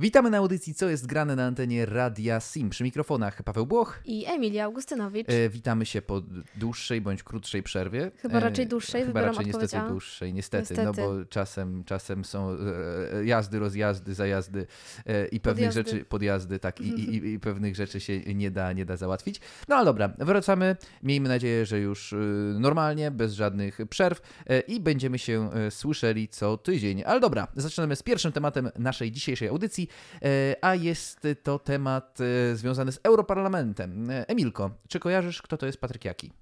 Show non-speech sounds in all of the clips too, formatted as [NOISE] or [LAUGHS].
Witamy na audycji Co jest grane na antenie Radia Sim. Przy mikrofonach Paweł Błoch. I Emilia Augustynowicz. E, witamy się po dłuższej bądź krótszej przerwie. Chyba raczej dłuższej, e, Chyba raczej niestety A. dłuższej, niestety, Niestety. no bo czasem, czasem są e, jazdy, rozjazdy, zajazdy e, i pewnych Podjazdy. rzeczy, podjazdy, tak, i, i, i pewnych rzeczy się nie da, nie da załatwić. No ale dobra, wracamy. Miejmy nadzieję, że już e, normalnie, bez żadnych przerw e, i będziemy się e, słyszeli co tydzień. Ale dobra, zaczynamy z pierwszym tematem naszej dzisiejszej audycji, e, a jest to temat e, związany z Europarlamentem. E, Emilko, czy kojarzysz, kto to jest Patryk Jaki?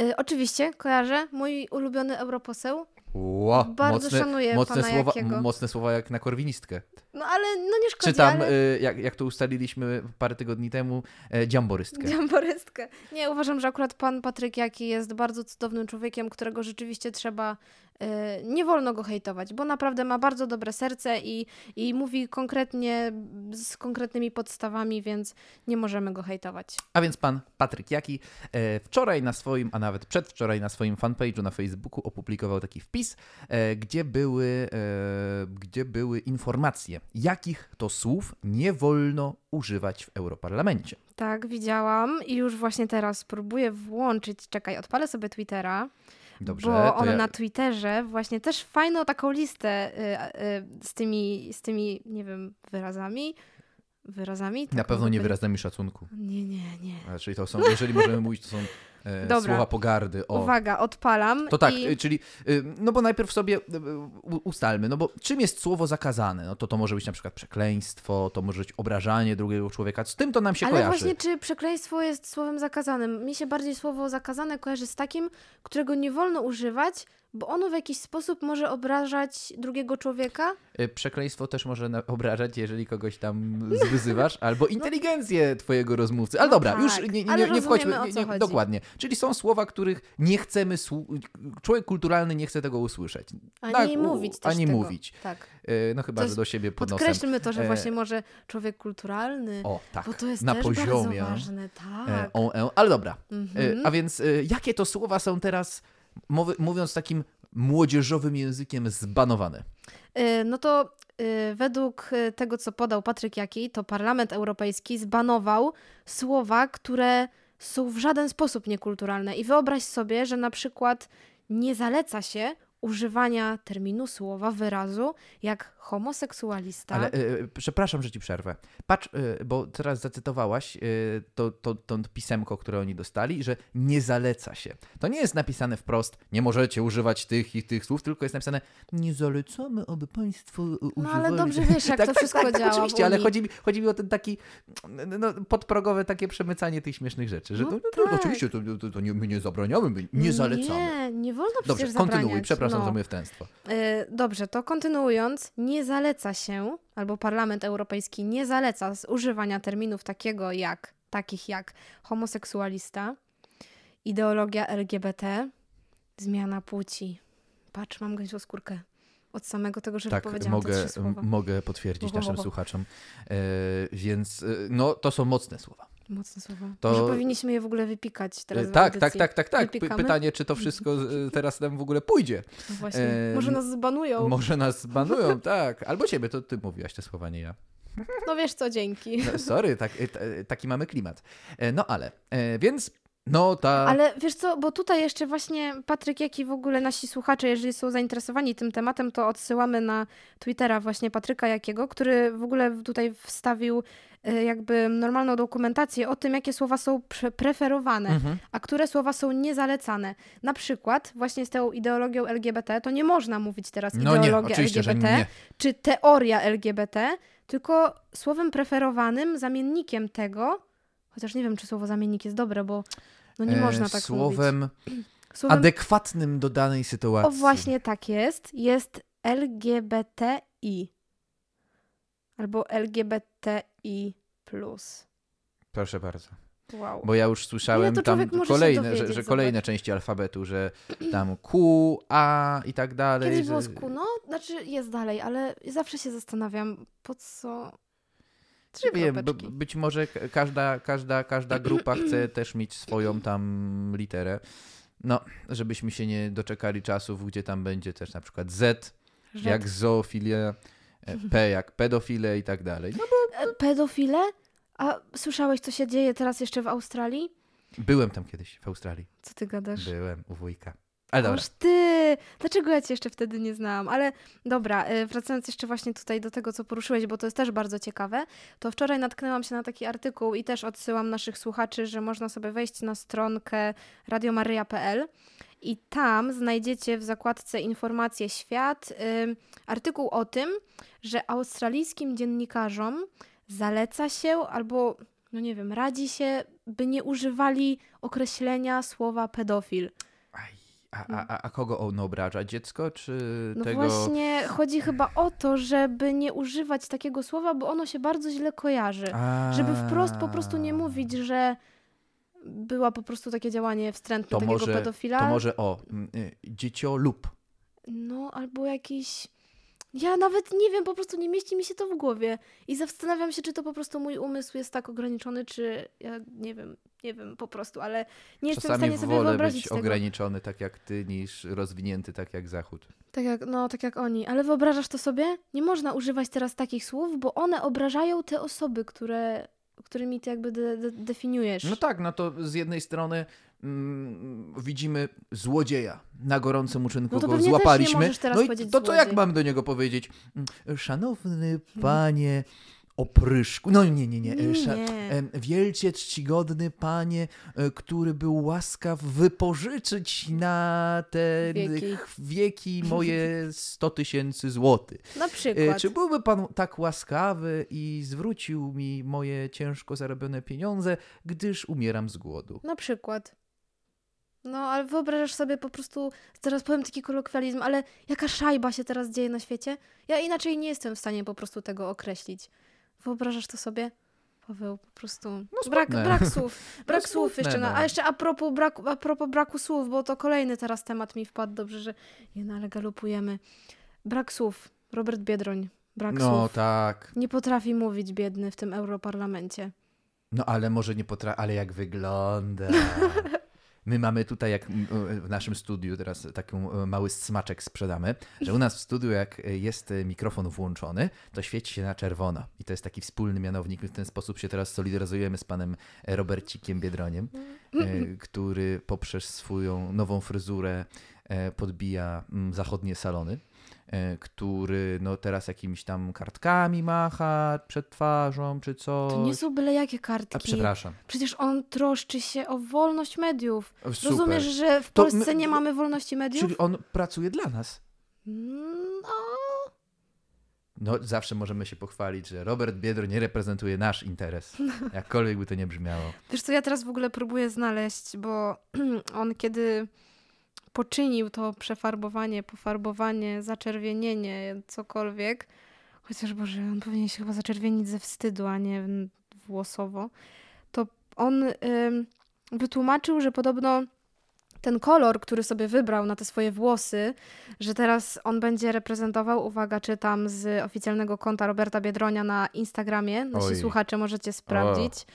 Y, oczywiście, kojarzę. Mój ulubiony europoseł. Ło, Bardzo mocne, szanuję mocne pana słowa, Jakiego. mocne słowa jak na korwinistkę. No ale no nie szkodzi, Czy tam, ale... y, jak, jak to ustaliliśmy parę tygodni temu, e, dziamborystkę. Dziamborystkę. Nie, uważam, że akurat pan Patryk Jaki jest bardzo cudownym człowiekiem, którego rzeczywiście trzeba. Y, nie wolno go hejtować, bo naprawdę ma bardzo dobre serce i, i mówi konkretnie, z konkretnymi podstawami, więc nie możemy go hejtować. A więc pan Patryk Jaki e, wczoraj na swoim, a nawet przedwczoraj na swoim fanpage'u na Facebooku opublikował taki wpis, e, gdzie, były, gdzie były informacje, jakich to słów nie wolno używać w Europarlamencie. Tak, widziałam i już właśnie teraz próbuję włączyć. Czekaj, odpalę sobie Twittera. Dobrze, bo on ja- na Twitterze właśnie też fajną taką listę y, y, z, tymi, z tymi, nie wiem, wyrazami. Wyrazami? na Tak pewno nie wyrazami szacunku. Nie, nie, nie. Czyli to są, jeżeli możemy mówić, to są Dobra. słowa pogardy. O. Uwaga, odpalam. To tak, i... y, czyli, y, no bo najpierw sobie y, ustalmy, no bo czym jest słowo zakazane? No to to może być na przykład przekleństwo, to może być obrażanie drugiego człowieka, z tym to nam się Ale kojarzy. właśnie, czy przekleństwo jest słowem zakazanym? Mi się bardziej słowo zakazane kojarzy z takim, którego nie wolno używać, bo ono w jakiś sposób może obrażać drugiego człowieka. Y, Przekleństwo też może obrażać, jeżeli kogoś tam wyzywasz, [LAUGHS] albo inteligencję twojego rozmówcy. Ale No dobra, tak, już nie, nie, nie, nie wchodźmy. o Nie, dokładnie. Czyli są słowa, których nie chcemy, człowiek kulturalny nie chce tego usłyszeć. Ani Tak, mówić też Ani tego. mówić. Tak. Y, No chyba, że do siebie pod. Podkreślmy to, że E, właśnie może człowiek kulturalny, O, tak. bo to jest na też poziomie. bardzo ważne. Tak. E, e, ale dobra. Mhm. E, A więc e, jakie to słowa są teraz, mówiąc takim młodzieżowym językiem, zbanowane? Y, No to y, według y, tego, co podał Patryk Jaki, to Parlament Europejski zbanował słowa, które są w żaden sposób niekulturalne. I wyobraź sobie, że na przykład nie zaleca się używania terminu, słowa, wyrazu jak homoseksualista. Ale e, przepraszam, że ci przerwę. Patrz, e, bo teraz zacytowałaś e, to, to, to pisemko, które oni dostali, że nie zaleca się. To nie jest napisane wprost, nie możecie używać tych i tych słów, tylko jest napisane, nie zalecamy, aby państwo używali. No ale dobrze wiesz, jak [LAUGHS] to wszystko tak, działa w oczywiście, ale chodzi mi, chodzi mi o ten taki no, podprogowe takie przemycanie tych śmiesznych rzeczy, że No no, no, tak. oczywiście to, to, to nie, my nie zabraniamy, my nie zalecamy. Nie, nie wolno przecież Dobrze, kontynuuj, przepraszam no. za. Y, Dobrze, to kontynuując, nie zaleca się, albo Parlament Europejski nie zaleca z używania terminów takiego jak, takich jak homoseksualista, ideologia LGBT, zmiana płci. Patrz, mam gęsią skórkę od samego tego, że Tak, wypowiedziałam te mogę, mogę potwierdzić Ho, ho, naszym ho. słuchaczom. E, więc e, no, to są mocne słowa. Mocne słowa. to- Może powinniśmy je w ogóle wypikać teraz E, w tak, tak, tak, tak, tak. Py- pytanie, czy to wszystko e, teraz nam w ogóle pójdzie. No właśnie, E, może nas zbanują. Może nas [LAUGHS] banują, tak. Albo ciebie, to ty mówiłaś te słowa, nie ja. No wiesz co, dzięki. No, sorry, tak, e, taki mamy klimat. E, no ale, e, więc no ta... Ale wiesz co, bo tutaj jeszcze właśnie Patryk, jak i w ogóle nasi słuchacze, jeżeli są zainteresowani tym tematem, to odsyłamy na Twittera właśnie Patryka Jakiego, który w ogóle tutaj wstawił e, jakby normalną dokumentację o tym, jakie słowa są pre- preferowane, Mhm. a które słowa są niezalecane. Na przykład właśnie z tą ideologią LGBT to nie można mówić teraz No nie, ideologia że LGBT, nie. czy teoria LGBT, tylko słowem preferowanym, zamiennikiem tego, chociaż nie wiem, czy słowo zamiennik jest dobre, bo no nie E, można tak mówić. Słowem [CLEARS THROAT] Słowem, adekwatnym do danej sytuacji. o właśnie tak jest, jest LGBTI. Albo LGBTI+. Proszę bardzo. Wow. Bo ja już słyszałem tam kolejne, że, że kolejne zobacz. części alfabetu, że tam Q, A i tak dalej. Kiedyś że... było z Q, no, znaczy jest dalej, ale zawsze się zastanawiam, po co trzy Nie wiem, być może każda, każda, każda grupa [CLEARS THROAT] chce też mieć swoją tam literę. No, żebyśmy się nie doczekali czasów, gdzie tam będzie też na przykład Z, jak zoofilia, E, P jak pedofile i tak dalej. No bo E, Pedofile? A słyszałeś, co się dzieje teraz jeszcze w Australii? byłem tam kiedyś w Australii. Co ty gadasz? Byłem u wujka. Ale dobra. Oż ty! Dlaczego ja cię jeszcze wtedy nie znałam? Ale dobra, y, wracając jeszcze właśnie tutaj do tego, co poruszyłeś, bo to jest też bardzo ciekawe, to wczoraj natknęłam się na taki artykuł i też odsyłam naszych słuchaczy, że można sobie wejść na stronkę radiomaryja.pl i tam znajdziecie w zakładce Informacje Świat y, artykuł o tym, że australijskim dziennikarzom zaleca się albo, no nie wiem, radzi się, by nie używali określenia słowa pedofil. A, a, a, a kogo on obraża? Dziecko czy No tego... właśnie, chodzi chyba o to, żeby nie używać takiego słowa, bo ono się bardzo źle kojarzy. Żeby wprost po prostu nie A. mówić, że była po prostu takie działanie wstrętne To takiego może, pedofila. to może o, mm, y, dzieciolub. lub. No, albo jakiś... Ja nawet nie wiem, po prostu nie mieści mi się to w głowie. I zastanawiam się, czy to po prostu mój umysł jest tak ograniczony, czy ja nie wiem, nie wiem po prostu, ale nie jestem w Czasami stanie sobie wolę wyobrazić być tego. ograniczony tak jak ty, niż rozwinięty tak jak Zachód. Tak jak, no, tak jak oni. Ale wyobrażasz to sobie? Nie można używać teraz takich słów, bo one obrażają te osoby, które, którymi ty jakby de, de, definiujesz. No tak, no to z jednej strony mm, widzimy złodzieja na gorącym uczynku, No to go pewnie też nie złapaliśmy. teraz no i to co jak mam do niego powiedzieć? Mm, Szanowny panie opryszku, no nie, nie, nie. Nie. em, wielce czcigodny panie, e, który był łaskaw wypożyczyć na te Wieki. wieki moje 100 tysięcy złotych. Na E, przykład. Czy byłby pan tak łaskawy i zwrócił mi moje ciężko zarobione pieniądze, gdyż umieram z głodu? Na przykład. No, ale wyobrażasz sobie po prostu, teraz powiem taki kolokwializm, ale jaka szajba się teraz dzieje na świecie? Ja inaczej nie jestem w stanie po prostu tego określić. Wyobrażasz to sobie? Paweł, po prostu brak, smutne. brak słów. [LAUGHS] Brak No słów jeszcze. No. a jeszcze a propos, braku, a propos braku słów, bo to kolejny teraz temat mi wpadł. Dobrze, że je, no, ale galopujemy. Brak słów. Robert Biedroń. Brak No słów. tak. Nie potrafi mówić biedny w tym europarlamencie. No ale może nie potrafi, ale jak wygląda. [LAUGHS] My mamy tutaj, jak m, w naszym studiu, teraz taki e, mały smaczek sprzedamy, że u nas w studiu, jak jest e, mikrofon włączony, to świeci się na czerwono. I to jest taki wspólny mianownik. My w ten sposób się teraz solidaryzujemy z panem e, Robercikiem Biedroniem, e, który poprzez swoją nową fryzurę e, podbija mm, zachodnie salony. e, Który no teraz jakimiś tam kartkami macha przed twarzą czy coś. To nie są byle jakie kartki. A przepraszam. Przecież on troszczy się o wolność mediów. Super. Rozumiesz, że w Polsce my- nie mamy wolności mediów? Czyli on pracuje dla nas. No, No, zawsze możemy się pochwalić, że Robert Biedro nie reprezentuje nasz interes. [LAUGHS] Jakkolwiek by to nie brzmiało. wiesz co, ja teraz w ogóle próbuję znaleźć, bo [CLEARS THROAT] on kiedy poczynił to przefarbowanie, pofarbowanie, zaczerwienienie, cokolwiek, chociaż Boże, on powinien się chyba zaczerwienić ze wstydu, a nie włosowo, to on ym, wytłumaczył, że podobno ten kolor, który sobie wybrał na te swoje włosy, że teraz on będzie reprezentował, uwaga, czytam z oficjalnego konta Roberta Biedronia na Instagramie, nasi Oj. słuchacze możecie sprawdzić.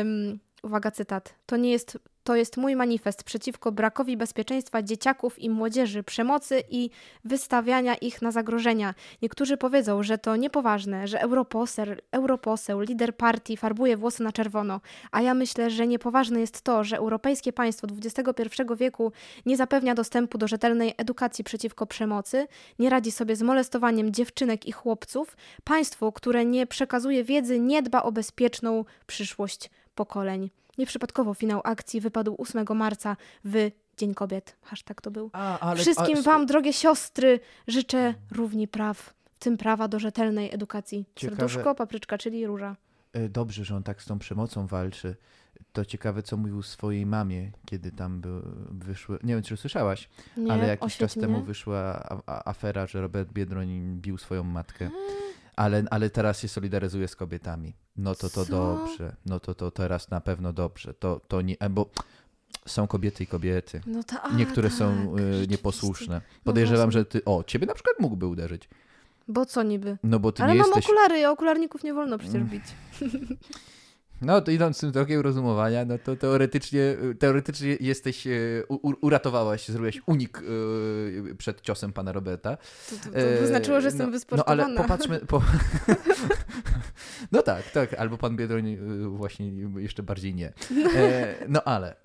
Ym, uwaga, cytat. To nie jest, to jest mój manifest przeciwko brakowi bezpieczeństwa dzieciaków i młodzieży, przemocy i wystawiania ich na zagrożenia. Niektórzy powiedzą, że to niepoważne, że europoseł, europoseł, lider partii farbuje włosy na czerwono, a ja myślę, że niepoważne jest to, że europejskie państwo XXI wieku nie zapewnia dostępu do rzetelnej edukacji przeciwko przemocy, nie radzi sobie z molestowaniem dziewczynek i chłopców, państwo, które nie przekazuje wiedzy, nie dba o bezpieczną przyszłość pokoleń. Nieprzypadkowo finał akcji wypadł 8 marca w Dzień Kobiet. Hashtag to był. A, ale, Wszystkim a, Wam, drogie siostry, życzę równi praw, w tym prawa do rzetelnej edukacji. Ciekawe- Serduszko, papryczka, czyli róża. e, Dobrze, że on tak z tą przemocą walczy. To ciekawe, co mówił swojej mamie, kiedy tam by, wyszły. Nie wiem, czy słyszałaś, Nie, ale jakiś czas temu mnie. wyszła a, a, afera, że Robert Biedroń bił swoją matkę. Ale, ale teraz się solidaryzuje z kobietami. No to to Co? dobrze. No to to teraz na pewno dobrze. To, to nie, e, bo są kobiety i kobiety. No ta, a, Niektóre tak, są e, rzeczywiście. nieposłuszne. Podejrzewam, właśnie. że ty. O, ciebie na przykład mógłby uderzyć. Bo co niby? No bo ty Ale nie mam jesteś. okulary, okularników nie wolno przecież Mm. bić. [LAUGHS] No to idąc tym drokiem rozumowania, no to teoretycznie, teoretycznie jesteś, u, uratowałaś, zrobiłeś unik przed ciosem pana Roberta. To, to, to znaczyło, że jestem no, wysportowana. No ale popatrzmy... Po... [LAUGHS] no tak, tak, albo pan Biedroń właśnie jeszcze bardziej nie. No ale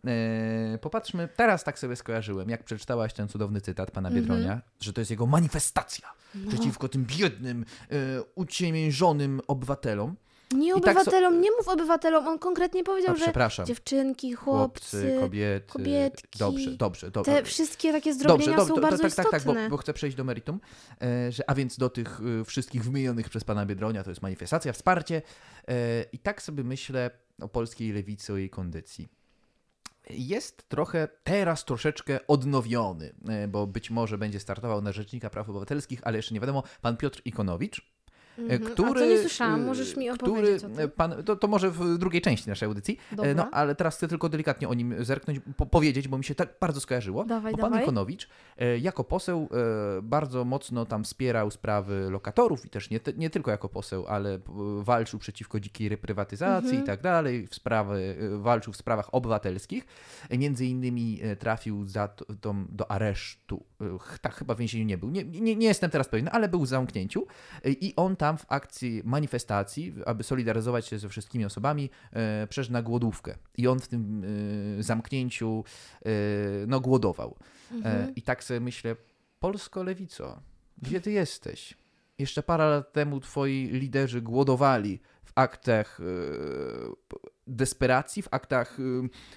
popatrzmy, teraz tak sobie skojarzyłem, jak przeczytałaś ten cudowny cytat pana mhm. Biedronia, mm -hmm. że to jest jego manifestacja no. przeciwko tym biednym, uciemiężonym obywatelom. Nie tak obywatelom, tak so... nie mów obywatelom, on konkretnie powiedział, A, że dziewczynki, chłopcy, chłopcy, kobiety, kobietki, dobrze, dobrze, dobrze. Te wszystkie takie zdrobienia dobrze, są bardzo tak, istotne. Tak, tak, bo, bo, chcę przejść do meritum, e, że, a więc do tych e, wszystkich wymienionych przez pana Biedronia, to jest manifestacja, wsparcie e, i tak sobie myślę o polskiej lewicy, o jej kondycji jest trochę teraz troszeczkę odnowiony, bo być może będzie startował na Rzecznika Praw Obywatelskich, ale jeszcze nie wiadomo, pan Piotr Ikonowicz, Mm -hmm. który, A to nie słyszałam, możesz mi opowiedzieć który, o tym. Pan, to, to może w drugiej części naszej audycji, e, Dobra. no ale teraz chcę tylko delikatnie o nim zerknąć, po, powiedzieć, bo mi się tak bardzo skojarzyło. Dawaj, bo dawaj. pan Ikonowicz e, jako poseł e, bardzo mocno tam wspierał sprawy lokatorów i też nie, nie tylko jako poseł, ale walczył przeciwko dzikiej reprywatyzacji mm -hmm. i tak dalej, w sprawy, walczył w sprawach obywatelskich. Między innymi trafił za to, do, do aresztu. Tak, chyba w więzieniu nie był. Nie, nie, nie jestem teraz pewien, ale był w zamknięciu i on tam tam w akcji manifestacji, aby solidaryzować się ze wszystkimi osobami, e, przeszedł na głodówkę. I on w tym e, zamknięciu e, no, głodował. Mhm. I tak sobie myślę, Polsko-lewico, gdzie ty jesteś? Jeszcze parę lat temu twoi liderzy głodowali w aktach desperacji, w aktach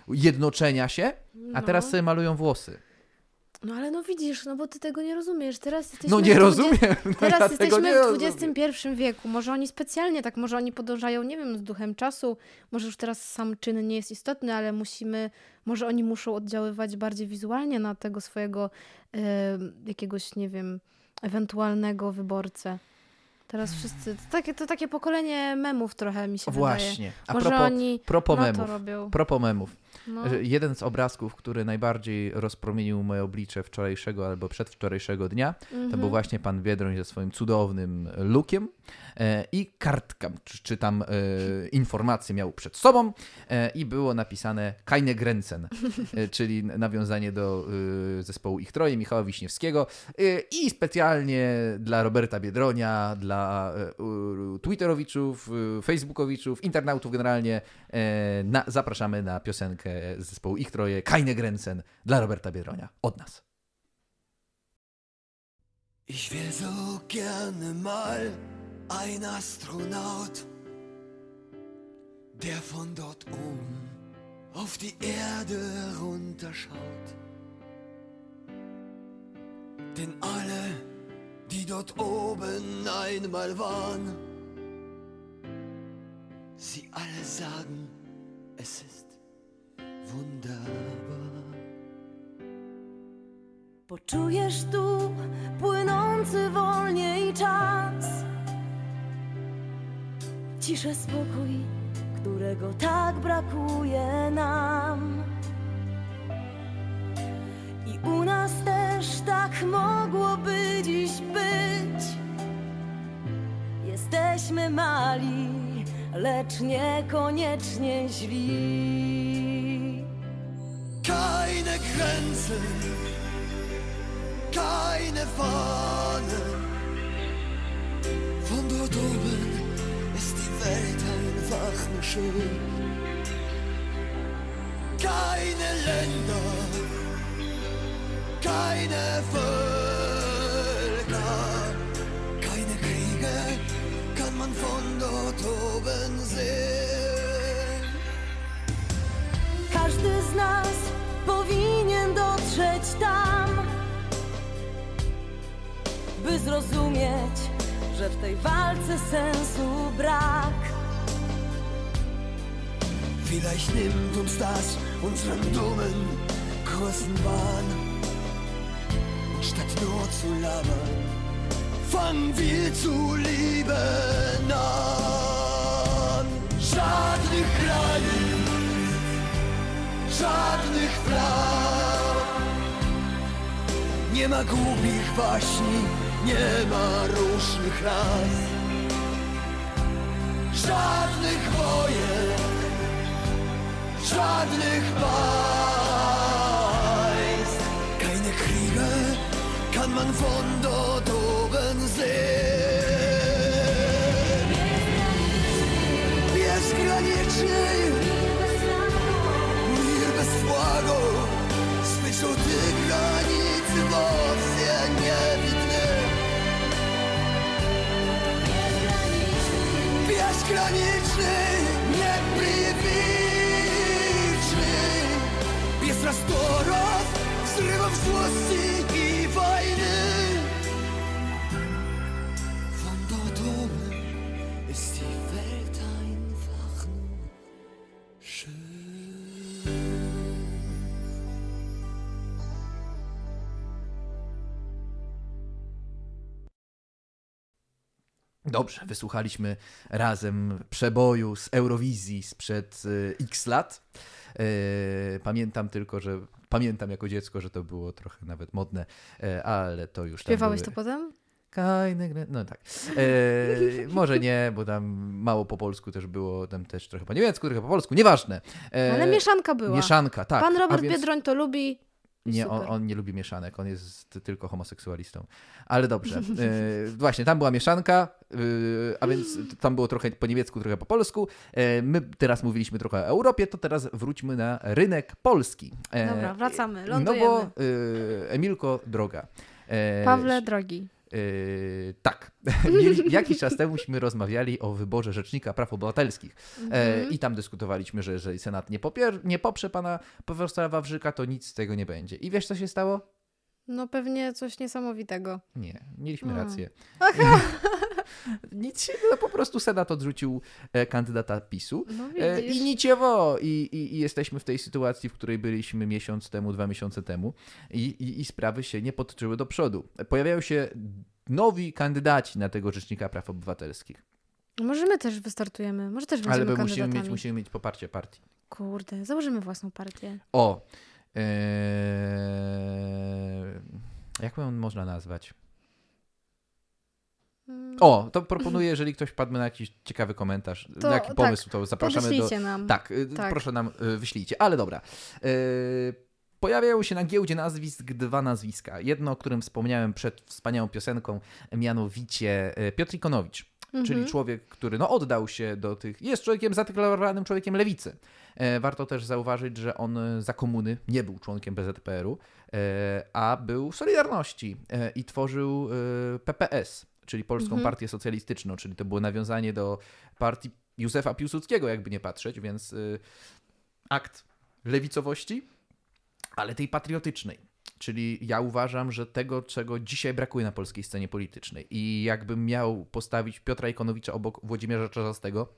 jednoczenia się, a teraz no. sobie malują włosy. No ale no widzisz, no bo ty tego nie rozumiesz. Teraz jesteśmy no nie rozumiem. No teraz ja jesteśmy w XXI wieku. Może oni specjalnie tak, może oni podążają, nie wiem, z duchem czasu. Może już teraz sam czyn nie jest istotny, ale musimy, może oni muszą oddziaływać bardziej wizualnie na tego swojego jakiegoś, nie wiem, ewentualnego wyborcę. Teraz wszyscy, to takie, to takie pokolenie memów trochę mi się Właśnie. wydaje. A Może propos, oni propos memów, to robią. Propos memów. No. Jeden z obrazków, który najbardziej rozpromienił moje oblicze wczorajszego albo przedwczorajszego dnia, mm -hmm. to był mhm. właśnie pan Biedroń ze swoim cudownym lookiem e, i kartka, czy, czy tam e, informacje miał przed sobą e, i było napisane Kajne Grenzen, e, [LAUGHS] czyli nawiązanie do e, zespołu Ich Troje, Michała Wiśniewskiego e, i specjalnie dla Roberta Biedronia, dla Twitterowiczów, Facebookowiczów, internautów generalnie na, zapraszamy na piosenkę zespołu Ich Troje, Keine Grenzen dla Roberta Biedronia. Od nas. Ich wäre so gerne mal ein Astronaut, der von dort oben auf die Erde runterschaut. Denn alle, die dort oben einmal waren, sie alle sagen, es ist Poczujesz tu płynący wolniej czas, ciszę, spokój, którego tak brakuje nam. I u nas też tak mogłoby dziś być. Jesteśmy mali, lecz niekoniecznie źli. Keine Grenzen, keine Fahnen. Von dort oben ist die Welt einfach nur schön. Keine Länder, keine Völker, keine Kriege kann man von dort oben sehen. Dotrzeć tam, by zrozumieć, że w tej walce sensu brak. Vielleicht nimmt uns das unseren dummen Wahn. Und statt nur zu labern, fangen wir zu lieben Nie ma głupich waśni, nie ma różnych raz. Żadnych wojen, żadnych państw. Keine Kriege kann man von dort oben sehen. Bezgraniczny Безграничный, непривычный, без раздоров, взрывов злости Dobrze, wysłuchaliśmy razem przeboju z Eurowizji sprzed y, x lat. Y, Pamiętam tylko, że pamiętam jako dziecko, że to było trochę nawet modne, y, ale to już Śpiewałeś były... to potem? Kajne gry- No tak. E, [LAUGHS] może nie, bo tam mało po polsku też było, tam też trochę po niemiecku, trochę po polsku, nieważne. E, Ale mieszanka była. Mieszanka, tak. Pan Robert więc- Biedroń to lubi. Nie, on, on nie lubi mieszanek, on jest tylko homoseksualistą. Ale dobrze. [LAUGHS] E, właśnie, tam była mieszanka, e, a więc tam było trochę po niemiecku, trochę po polsku. E, my teraz mówiliśmy trochę o Europie, to teraz wróćmy na rynek polski. Dobra, wracamy, No lądujemy. bo e, Emilko, droga. Pawle, drogi. Yy, tak. [LAUGHS] Mieli, jakiś czas temu myśmy rozmawiali o wyborze Rzecznika Praw Obywatelskich e, Mhm. i tam dyskutowaliśmy, że jeżeli Senat nie, popier- nie poprze pana profesora Wawrzyka, to nic z tego nie będzie. I wiesz, co się stało? No pewnie coś niesamowitego. Nie, mieliśmy Mm. rację. Aha, [LAUGHS] Nic się, no, po prostu Senat odrzucił e, kandydata PiSu. no E. I niciewo, I, i, i jesteśmy w tej sytuacji, w której byliśmy miesiąc temu, dwa miesiące temu i, i, i sprawy się nie potoczyły do przodu. Pojawiają się nowi kandydaci na tego Rzecznika Praw Obywatelskich. Może my też wystartujemy. Może też Ale będziemy my musimy mieć, musimy mieć poparcie partii. Kurde, założymy własną partię. O! Eee, jak ją można nazwać? Mm, O, to proponuję, jeżeli ktoś wpadł na jakiś ciekawy komentarz, To na jaki tak, pomysł, to zapraszamy do, Podeślijcie nam. Tak, y, Tak. proszę nam y, wyślijcie, ale dobra. Y, Pojawiają się na giełdzie nazwisk dwa nazwiska. Jedno, o którym wspomniałem przed wspaniałą piosenką, mianowicie Piotr Ikonowicz, Mhm. czyli człowiek, który no, oddał się do tych. Jest człowiekiem zadeklarowanym człowiekiem lewicy. Warto też zauważyć, że on za komuny nie był członkiem BZPR-u, e, a był w Solidarności i tworzył PPS, czyli Polską Mhm. Partię Socjalistyczną, czyli to było nawiązanie do partii Józefa Piłsudskiego, jakby nie patrzeć, więc y, akt lewicowości, ale tej patriotycznej. Czyli ja uważam, że tego, czego dzisiaj brakuje na polskiej scenie politycznej i jakbym miał postawić Piotra Ikonowicza obok Włodzimierza Czarzastego,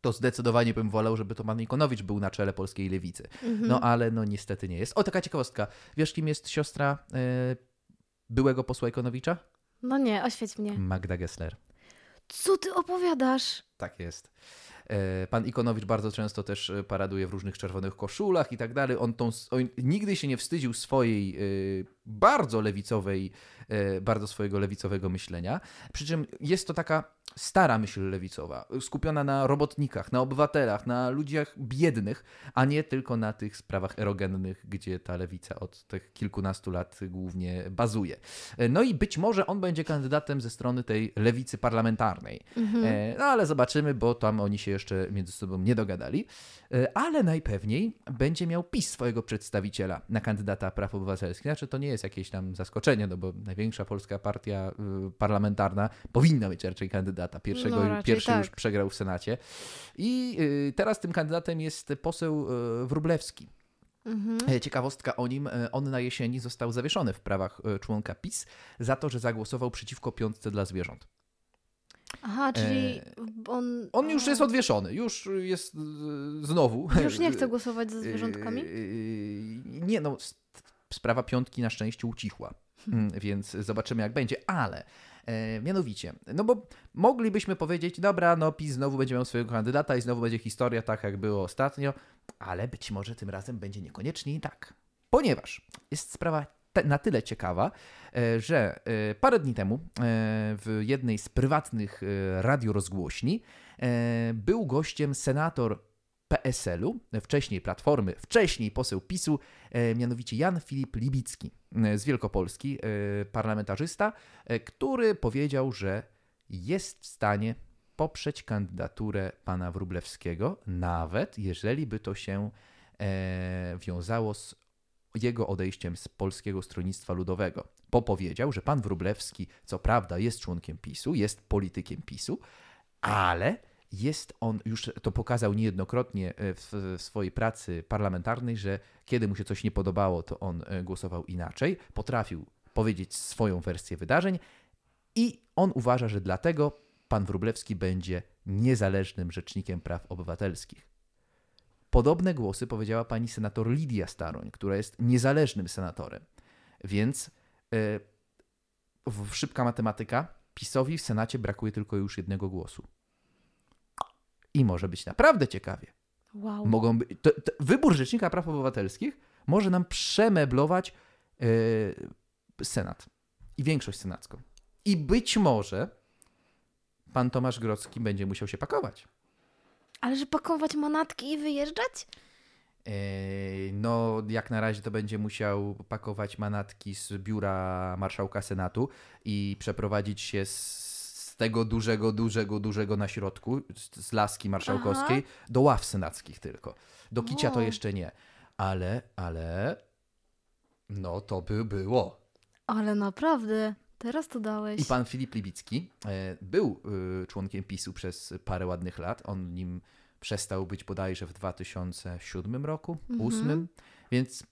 to zdecydowanie bym wolał, żeby to pan Ikonowicz był na czele polskiej lewicy. Mhm. No ale no niestety nie jest. O, taka ciekawostka. Wiesz, kim jest siostra y, byłego posła Ikonowicza? No nie, oświeć mnie. Magda Gessler. Co ty opowiadasz? Tak jest. E, Pan Ikonowicz bardzo często też e, paraduje w różnych czerwonych koszulach i tak dalej. On, tą, on nigdy się nie wstydził swojej e, bardzo lewicowej, bardzo swojego lewicowego myślenia. Przy czym jest to taka stara myśl lewicowa, skupiona na robotnikach, na obywatelach, na ludziach biednych, a nie tylko na tych sprawach erogennych, gdzie ta lewica od tych kilkunastu lat głównie bazuje. E, No i być może on będzie kandydatem ze strony tej lewicy parlamentarnej. Mhm. E, No ale zobaczymy, bo tam oni się jeszcze między sobą nie dogadali. E, Ale najpewniej będzie miał PiS swojego przedstawiciela na kandydata praw obywatelskich. Znaczy to nie jest jakieś tam zaskoczenie, no bo największa polska partia y, parlamentarna powinna mieć raczej kandydata. Pierwszego, No, pierwszy tak. już przegrał w Senacie. I y, teraz tym kandydatem jest poseł y, Wróblewski. Mhm. E, Ciekawostka o nim, e, on na jesieni został zawieszony w prawach członka PiS za to, że zagłosował przeciwko piątce dla zwierząt. Aha, czyli E, on... On już jest odwieszony, już jest e, znowu. Już nie chce głosować za zwierzątkami? E, Nie, no, sprawa piątki na szczęście ucichła, Mm, więc zobaczymy jak będzie, ale mianowicie, no bo moglibyśmy powiedzieć, dobra, no PiS znowu będzie miał swojego kandydata i znowu będzie historia tak, jak było ostatnio, ale być może tym razem będzie niekoniecznie i tak, ponieważ jest sprawa na tyle ciekawa, e, że e, parę dni temu e, w jednej z prywatnych radiorozgłośni był gościem senator PSL-u, wcześniej Platformy, wcześniej poseł PiSu, mianowicie Jan Filip Libicki z Wielkopolski, parlamentarzysta, który powiedział, że jest w stanie poprzeć kandydaturę pana Wróblewskiego, nawet jeżeli by to się wiązało z jego odejściem z Polskiego Stronnictwa Ludowego. Bo powiedział, że pan Wróblewski, co prawda, jest członkiem PiSu, jest politykiem PiSu, ale jest on, już to pokazał niejednokrotnie e, w, w swojej pracy parlamentarnej, że kiedy mu się coś nie podobało, to on e, głosował inaczej, potrafił powiedzieć swoją wersję wydarzeń i on uważa, że dlatego pan Wróblewski będzie niezależnym rzecznikiem praw obywatelskich. Podobne głosy powiedziała pani senator Lidia Staroń, która jest niezależnym senatorem. Więc e, w szybka matematyka, PiSowi w Senacie brakuje tylko już jednego głosu. I może być naprawdę ciekawie. Wow. Mogą być, to, to, wybór Rzecznika Praw Obywatelskich może nam przemeblować e, Senat i większość senacką. I być może pan Tomasz Grodzki będzie musiał się pakować. Ale że pakować manatki i wyjeżdżać? E, No, jak na razie to będzie musiał pakować manatki z biura marszałka Senatu i przeprowadzić się z, tego dużego, dużego, dużego na środku, z, laski marszałkowskiej, do ław senackich tylko. Do kicia to O. jeszcze nie. Ale, ale, no to by było. Ale naprawdę, teraz to dałeś. I pan Filip Libicki e, był y, członkiem PiSu przez parę ładnych lat. On nim przestał być bodajże w 2007 roku, Mhm. 2008, więc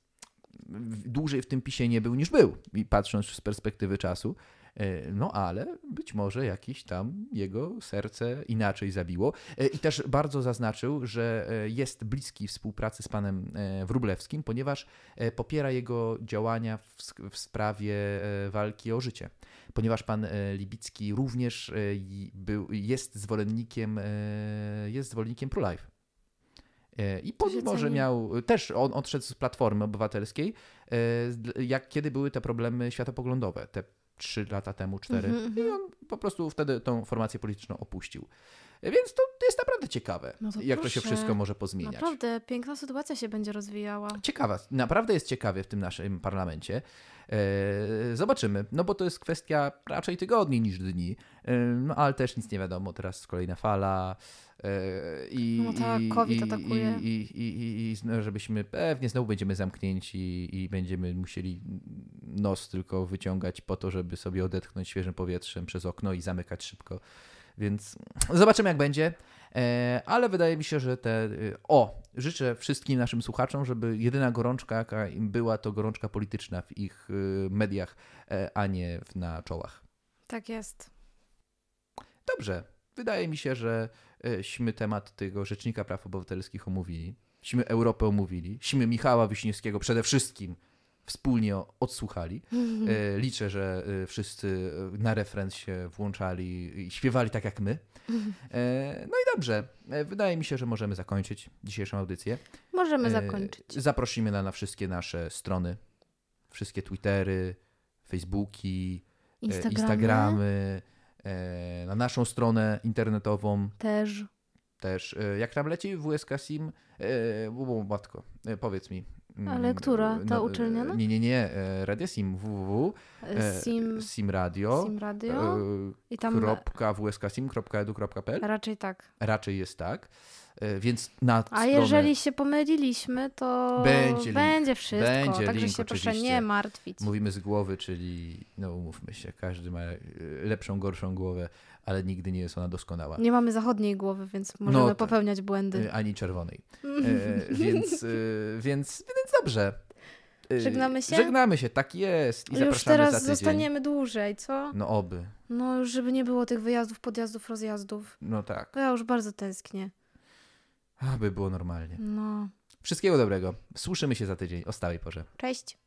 dłużej w tym PiSie nie był niż był, i patrząc z perspektywy czasu. E, No ale być może jakieś tam jego serce inaczej zabiło. E, I też bardzo zaznaczył, że e, jest bliski współpracy z panem Wróblewskim, ponieważ popiera jego działania w, w sprawie walki o życie. Ponieważ pan Libicki również był, jest zwolennikiem, jest zwolennikiem pro-life. I pomimo, że miał, też on odszedł z Platformy Obywatelskiej, jak kiedy były te problemy światopoglądowe, te trzy lata temu, cztery. Mhm, mhm. I on po prostu wtedy tą formację polityczną opuścił. Więc to jest naprawdę ciekawe, No to jak to się proszę. wszystko może pozmieniać. Naprawdę, piękna sytuacja się będzie rozwijała. Ciekawa, naprawdę jest ciekawie w tym naszym parlamencie. E, Zobaczymy, no bo to jest kwestia raczej tygodni niż dni, E, no ale też nic nie wiadomo, teraz kolejna fala i, No tak, COVID i, atakuje. i, i, i, i no, żebyśmy pewnie znowu będziemy zamknięci i będziemy musieli nos tylko wyciągać po to, żeby sobie odetchnąć świeżym powietrzem przez okno i zamykać szybko. Więc zobaczymy, jak będzie. E, Ale wydaje mi się, że te. y, O, życzę wszystkim naszym słuchaczom, żeby jedyna gorączka, jaka im była, to gorączka polityczna w ich mediach, e, a nie na czołach. Tak jest. Dobrze. Wydaje mi się, że śmy temat tego Rzecznika Praw Obywatelskich omówili. Śmy Europę omówili. Śmy Michała Wiśniewskiego przede wszystkim wspólnie odsłuchali. E, [LAUGHS] Liczę, że e, wszyscy e, na refren się włączali i śpiewali tak jak my. E, No i dobrze. E, Wydaje mi się, że możemy zakończyć dzisiejszą audycję. Możemy E, zakończyć. Zaprosimy na, na wszystkie nasze strony, wszystkie Twittery, Facebooki, e, Instagramy, Instagramy, e, na naszą stronę internetową też. też. E, Jak tam leci WSK Sim? E, bu- Matko, e, powiedz mi. Mm, Ale która? Ta e, uczelniana? Nie, nie, nie. e, Radio Sim www. e, Sim, Sim Radio. Sim Radio. e, I tam wsksim.edu.pl raczej tak. Raczej jest tak. E, Więc na A jeżeli się pomyliliśmy, to Będzie będzie, wszystko. Będzie Także link się proszę nie martwić. Mówimy z głowy, czyli no umówmy się, każdy ma e, lepszą, gorszą głowę, ale nigdy nie jest ona doskonała. Nie mamy zachodniej głowy, więc możemy tak. popełniać błędy. E, Ani czerwonej. [LAUGHS] E, więc, e, więc, więc dobrze. E, Żegnamy się? Żegnamy się, tak jest. I Już zapraszamy teraz za tydzień. zostaniemy dłużej, co? No oby. No już żeby nie było tych wyjazdów, podjazdów, rozjazdów. No tak. To ja już bardzo tęsknię. Aby było normalnie. No. Wszystkiego dobrego. Słyszymy się za tydzień o stałej porze. Cześć.